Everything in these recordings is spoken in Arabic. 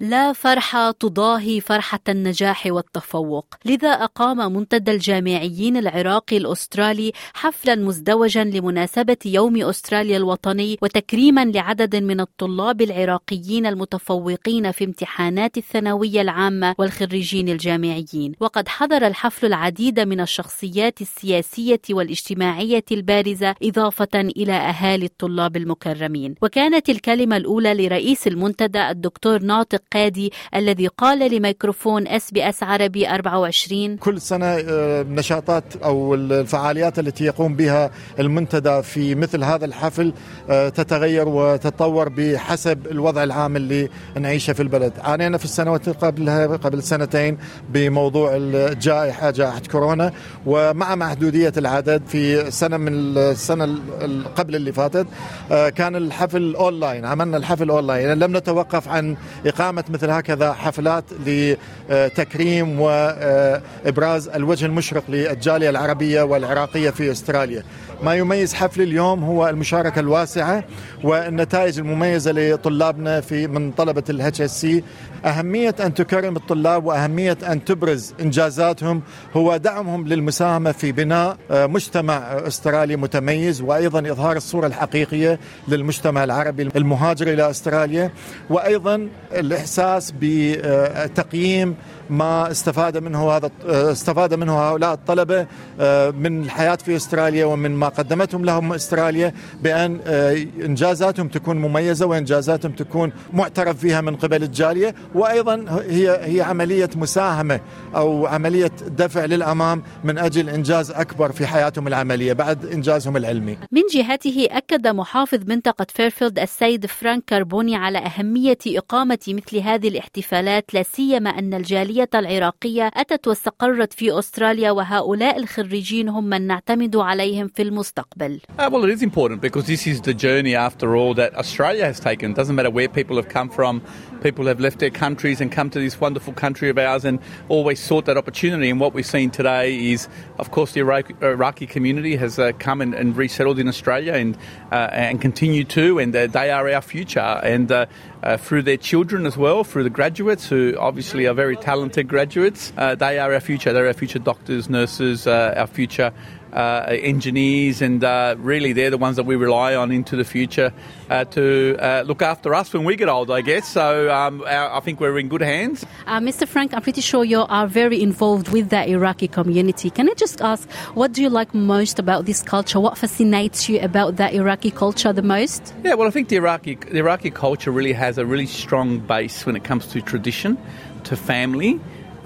لا فرحة تضاهي فرحة النجاح والتفوق. لذا أقام منتدى الجامعيين العراقي الأسترالي حفلا مزدوجا لمناسبة يوم أستراليا الوطني وتكريما لعدد من الطلاب العراقيين المتفوقين في امتحانات الثانوية العامة والخريجين الجامعيين. وقد حضر الحفل العديد من الشخصيات السياسية والاجتماعية البارزة إضافة إلى أهالي الطلاب المكرمين. وكانت الكلمة الأولى لرئيس المنتدى الدكتور ناطق القادي الذي قال لميكروفون SBS عربي 24 كل سنة آه، نشاطات أو الفعاليات التي يقوم بها المنتدى في مثل هذا الحفل آه، تتغير وتتطور بحسب الوضع العام اللي نعيشه في البلد. عانينا في السنوات قبلها قبل سنتين بموضوع الجائحة جائحة كورونا ومع محدودية العدد في سنة من السنة قبل اللي فاتت آه، كان الحفل أونلاين عملنا الحفل أونلاين. لم نتوقف عن إقامة إقامة مثل هكذا حفلات لتكريم وإبراز الوجه المشرق للجالية العربية والعراقية في أستراليا. ما يميز حفل اليوم هو المشاركة الواسعة والنتائج المميزة لطلابنا في من طلبة ال HSC أهمية أن تكرم الطلاب وأهمية أن تبرز إنجازاتهم هو دعمهم للمساهمة في بناء مجتمع أسترالي متميز وأيضا إظهار الصورة الحقيقية للمجتمع العربي المهاجر إلى أستراليا وأيضا الإحساس بتقييم ما استفاد منه هذا استفاد منه هؤلاء الطلبة آه، من الحياة في أستراليا ومن ما قدمتهم لهم استراليا بأن آه، إنجازاتهم تكون مميزة وإنجازاتهم تكون معترف فيها من قبل الجالية وأيضا هي هي عملية مساهمة أو عملية دفع للأمام من أجل إنجاز أكبر في حياتهم العملية بعد إنجازهم العلمي. من جهته أكد محافظ منطقة فيرفيلد السيد فرانك كاربوني على أهمية إقامة مثل هذه الاحتفالات لا سيما أن الجالية العملية العراقية أتت واستقرت في أستراليا وهؤلاء الخريجين هم من نعتمد عليهم في المستقبل. Uh, well, it is important because this is the journey after all that Australia has taken. It doesn't matter where people have come from. People have left their countries and come to this wonderful country of ours and always sought that opportunity. And what we've seen today is, of course, the Iraqi, Iraqi community has uh, come and, and, resettled in Australia and uh, and continue to, and uh, they are our future. And uh, uh, through their children as well, through the graduates who obviously are very talented talented graduates. Uh, they are our future. They're our future doctors, nurses, uh, our future uh, engineers, and uh, really they're the ones that we rely on into the future uh, to uh, look after us when we get old, I guess. So um, our, I think we're in good hands. Uh, Mr. Frank, I'm pretty sure you are very involved with the Iraqi community. Can I just ask, what do you like most about this culture? What fascinates you about the Iraqi culture the most? Yeah, well, I think the Iraqi the Iraqi culture really has a really strong base when it comes to tradition to family.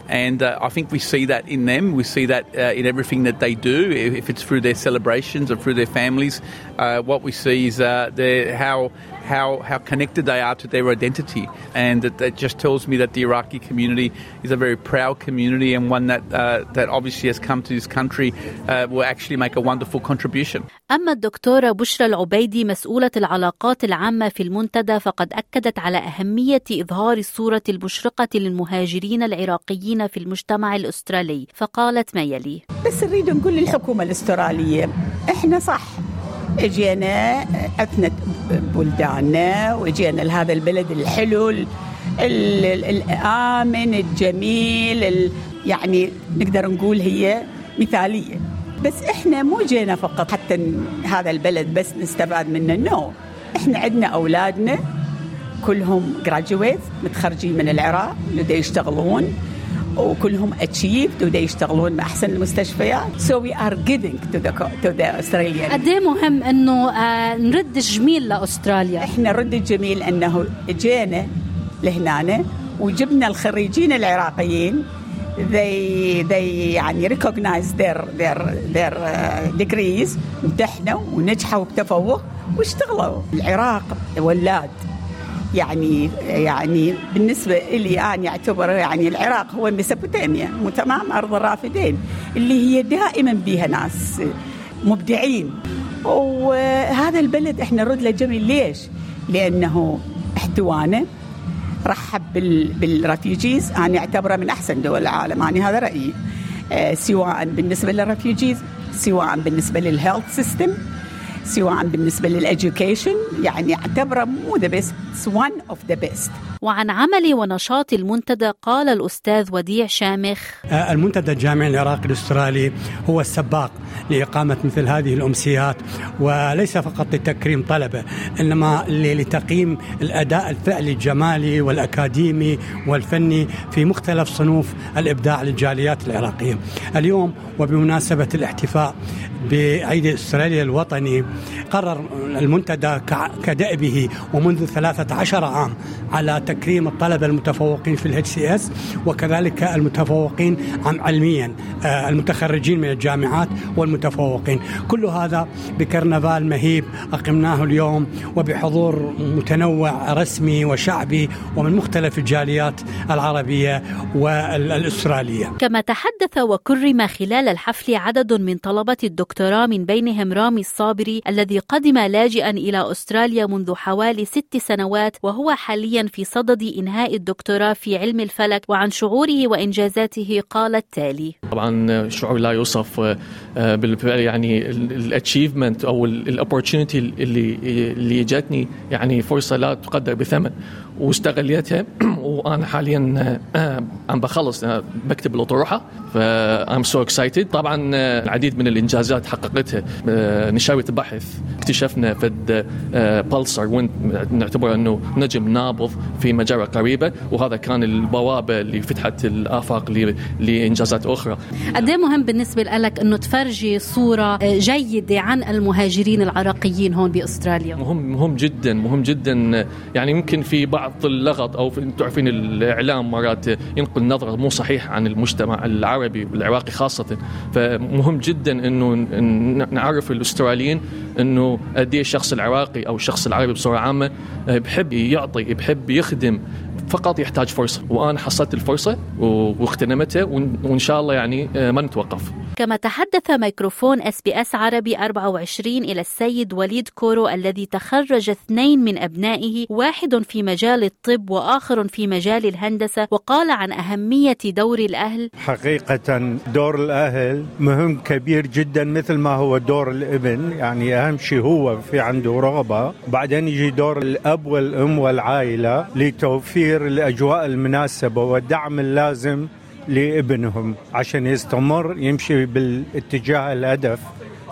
And uh, I think we see that in them. We see that uh, in everything that they do, if it's through their celebrations or through their families. Uh, what we see is uh, how how how connected they are to their identity, and that, that, just tells me that the Iraqi community is a very proud community and one that uh, that obviously has come to this country uh, will actually make a wonderful contribution. أما الدكتورة بشرى العبيدي مسؤولة العلاقات العامة في المنتدى فقد أكدت على أهمية إظهار الصورة المشرقة للمهاجرين العراقيين في المجتمع الأسترالي. فقالت ما يلي. بس نريد نقول للحكومة الأسترالية إحنا صح إجينا عفنا بلداننا وإجينا لهذا البلد الحلو الآمن الجميل يعني نقدر نقول هي مثالية. بس إحنا مو جينا فقط حتى هذا البلد بس نستفاد منه no. إحنا عندنا أولادنا كلهم graduate متخرجين من العراق اللي يشتغلون وكلهم achieved ودا يشتغلون مع احسن المستشفيات so we are giving to the to the Australian قد إيه مهم إنه آه نرد الجميل لأستراليا؟ إحنا نرد الجميل إنه جينا لهنا وجبنا الخريجين العراقيين they they يعني recognize their their their uh, degrees. امتحنوا ونجحوا بتفوق واشتغلوا. العراق ولاد. يعني يعني بالنسبة لي أنا اعتبر يعني العراق هو ميسوبوتاميا. مو تمام؟ أرض الرافدين. اللي هي دائما بيها ناس مبدعين. وهذا البلد إحنا نرد له جميل. ليش؟ لأنه إحتوانه. رحب بال refugees. أنا أعتبره من أحسن دول العالم. أنا هذا رأيي. سواء بالنسبة لل refugees سواء بالنسبة لل health system سواء بالنسبة لل education يعني اعتبره مو the best one of the best وعن عمل ونشاط المنتدى قال الأستاذ وديع شامخ. آه، المنتدى الجامعي العراقي الأسترالي هو السباق لإقامة مثل هذه الأمسيات وليس فقط لتكريم طلبة إنما لتقييم الأداء الفعلي الجمالي والأكاديمي والفني في مختلف صنوف الإبداع للجاليات العراقية. اليوم وبمناسبة الاحتفاء بعيد أستراليا الوطني قرر المنتدى كدأبه ومنذ 13 عام على تكريم الطلبة المتفوقين في ال HCS وكذلك المتفوقين علميا آه، المتخرجين من الجامعات والمتفوقين. كل هذا بكرنفال مهيب أقمناه اليوم وبحضور متنوع رسمي وشعبي ومن مختلف الجاليات العربية والأسترالية. كما تحدث وكرم خلال الحفل عدد من طلبة الدكتوراه من بينهم رامي الصابري الذي قدم لاجئا إلى أستراليا منذ حوالي ست سنوات وهو حاليا في صدد إنهاء الدكتوراه في علم الفلك وعن شعوره وإنجازاته قال التالي. طبعا شعور لا يوصف آه، بالفعل يعني ال achievement أو ال opportunity اللي اللي جاتني يعني فرصة لا تقدر بثمن. واستغليتها وأنا حاليا آه، عم بخلص آه، بكتب الأطروحة. ف I'm so excited. طبعا العديد من الإنجازات حققتها. نشاويه البحث اكتشفنا فد pulsar وين نعتبره أنه نجم نابض في مجره قريبة. وهذا كان البوابة اللي فتحت الآفاق لإنجازات أخرى. قد إيه مهم بالنسبة لك أنه تفرجي صورة جيدة عن المهاجرين العراقيين هون بأستراليا؟ مهم مهم جدا مهم جدا. يعني يمكن في بعض اللغط أو تعرفين الإعلام مرات ينقل نظرة مو صحيح عن المجتمع العربي والعراقي خاصة. فمهم جدا إنه نعرف الأستراليين إنه قد إيه الشخص العراقي أو الشخص العربي بصورة عامة بحب يعطي بحب يخدم فقط يحتاج فرصة. وأنا حصلت الفرصة واغتنمتها وإن شاء الله يعني آه، ما نتوقف. كما تحدث ميكروفون SBS عربي 24 إلى السيد وليد كورو الذي تخرج اثنين من أبنائه واحد في مجال الطب وآخر في مجال الهندسة وقال عن أهمية دور الأهل. حقيقة دور الأهل مهم كبير جدا مثل ما هو دور الابن يعني أهم شيء هو في عنده رغبة. بعدين يجي دور الأب والأم والعائلة لتوفير توفير الأجواء المناسبة والدعم اللازم لابنهم عشان يستمر يمشي بالاتجاه الهدف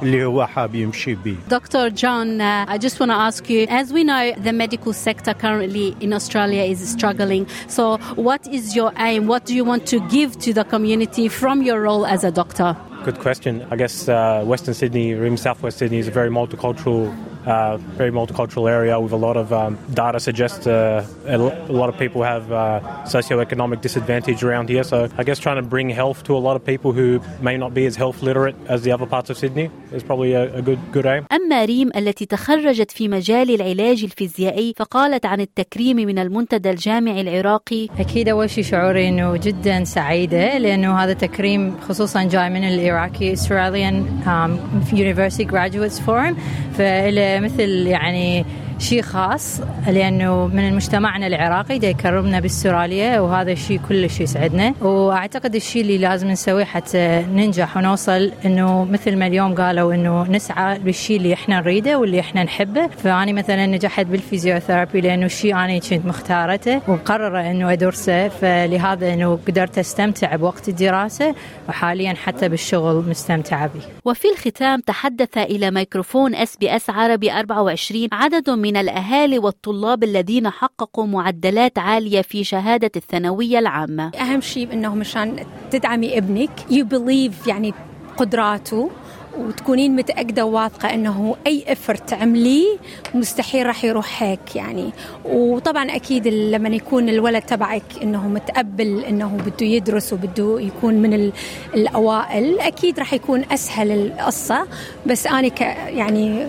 اللي هو حاب يمشي به. Dr. John, uh, I just want to ask you, as we know, the medical sector currently in Australia is struggling. So, what is your aim? What do you want to give to the community from your role as a doctor? Good question. I guess uh, Western Sydney, or even Southwest Sydney, is a very multicultural uh, very multicultural area with a lot of um, data suggests uh, a lot of people have uh, socioeconomic disadvantage around here. So I guess trying to bring health to a lot of people who may not be as health literate as the other parts of Sydney is probably a, a good good aim. أما ريم التي تخرجت في مجال العلاج الفيزيائي فقالت عن التكريم من المنتدى الجامعي العراقي أكيد أول شيء شعوري أنه جدا سعيدة لأنه هذا تكريم خصوصا جاي من العراقي Australian um, University Graduates Forum فإلى مثل يعني شيء خاص لأنه من مجتمعنا العراقي دا يكرمنا باستراليا وهذا الشيء كلش يسعدنا. وأعتقد الشيء اللي لازم نسويه حتى ننجح ونوصل إنه مثل ما اليوم قالوا إنه نسعى بالشيء اللي إحنا نريده واللي إحنا نحبه. فاني مثلا نجحت بال physiotherapy لأنه الشيء أنا كنت مختارته ومقررة إنه أدرسه. فلهذا إنه قدرت أستمتع بوقت الدراسة وحاليا حتى بالشغل مستمتعة به. وفي الختام تحدث إلى ميكروفون SBS عربي 24 عدد من من الأهالي والطلاب الذين حققوا معدلات عالية في شهادة الثانوية العامة. أهم شيء أنه مشان تدعمي ابنك believe يعني قدراته وتكونين متأكدة وواثقة أنه أي إفرت تعمليه مستحيل راح يروح هيك يعني. وطبعا أكيد لما يكون الولد تبعك أنه متقبل أنه بده يدرس وبده يكون من الأوائل أكيد راح يكون أسهل القصة. بس أنا يعني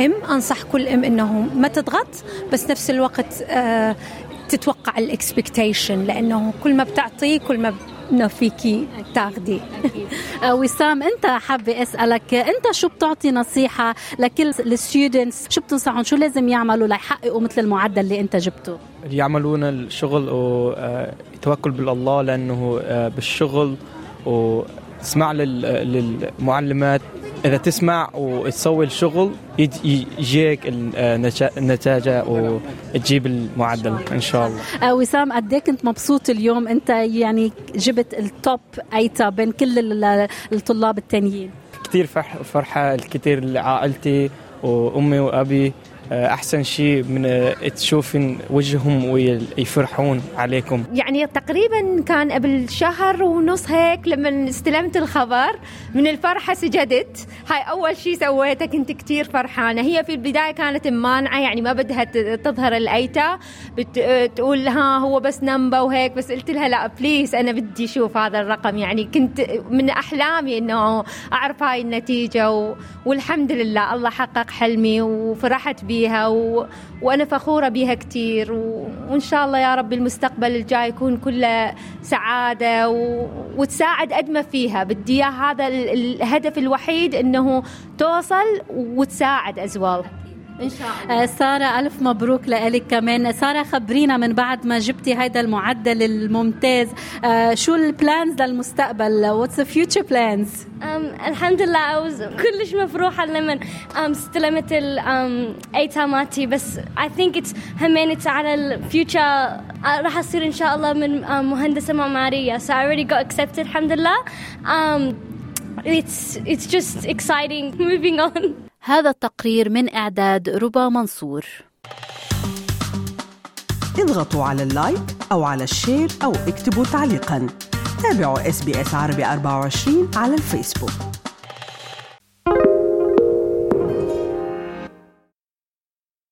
إم أنصح كل إم إنه ما تضغط بس نفس الوقت آه تتوقع ال expectation لأنه كل ما بتعطي كل ما انه فيكي تاخدي. آه، وسام أنت حابة أسألك أنت شو بتعطي نصيحة لكل ال students؟ شو بتنصحهم؟ شو لازم يعملوا ليحققوا مثل المعدل اللي أنت جبته؟ يعملون الشغل ويتوكل بالله لأنه آه، بالشغل و تسمع للمعلمات إذا تسمع وتسوي الشغل يجيك النتائج وتجيب المعدل إن شاء الله. آه، وسام قد كنت مبسوط اليوم؟ أنت يعني جبت التوب أيتا بين كل الطلاب التانيين. كثير فرحة كثير لعائلتي وأمي وأبي. آه، أحسن شيء من آه، تشوفين وجههم ويفرحون عليكم. يعني تقريبا كان قبل شهر ونص هيك لما استلمت الخبر من الفرحة سجدت. هاي أول شيء سويته كنت كثير فرحانة. هي في البداية كانت مانعة يعني ما بدها تظهر ال ATAR بتقول ها هو بس number وهيك بس قلت لها لا please أنا بدي أشوف هذا الرقم. يعني كنت من أحلامي إنه أعرف هاي النتيجة. والحمد لله الله حقق حلمي وفرحت بيه فيها و... وأنا فخورة بها كثير و... وإن شاء الله يا رب المستقبل الجاي يكون كله سعادة و... وتساعد قد ما فيها. بدي هذا الهدف الوحيد إنه توصل وتساعد أزواج إن شاء الله. آه، سارة ألف مبروك لك كمان. سارة خبرينا من بعد ما جبتي هذا المعدل الممتاز. آه، شو ال plans للمستقبل؟ what's future plans الحمد لله I was كلش مفروحة لما um, استلمت ال ATAR مالتي um, بس I think it's همينت على ال future آه، راح أصير إن شاء الله من um, مهندسة معمارية. So I already got accepted الحمد لله. um, it's it's just exciting. Moving on. هذا التقرير من إعداد ربا منصور. اضغطوا على ال like أو على ال share أو اكتبوا تعليقاً. تابعوا SBS عربي 24 على الفيسبوك.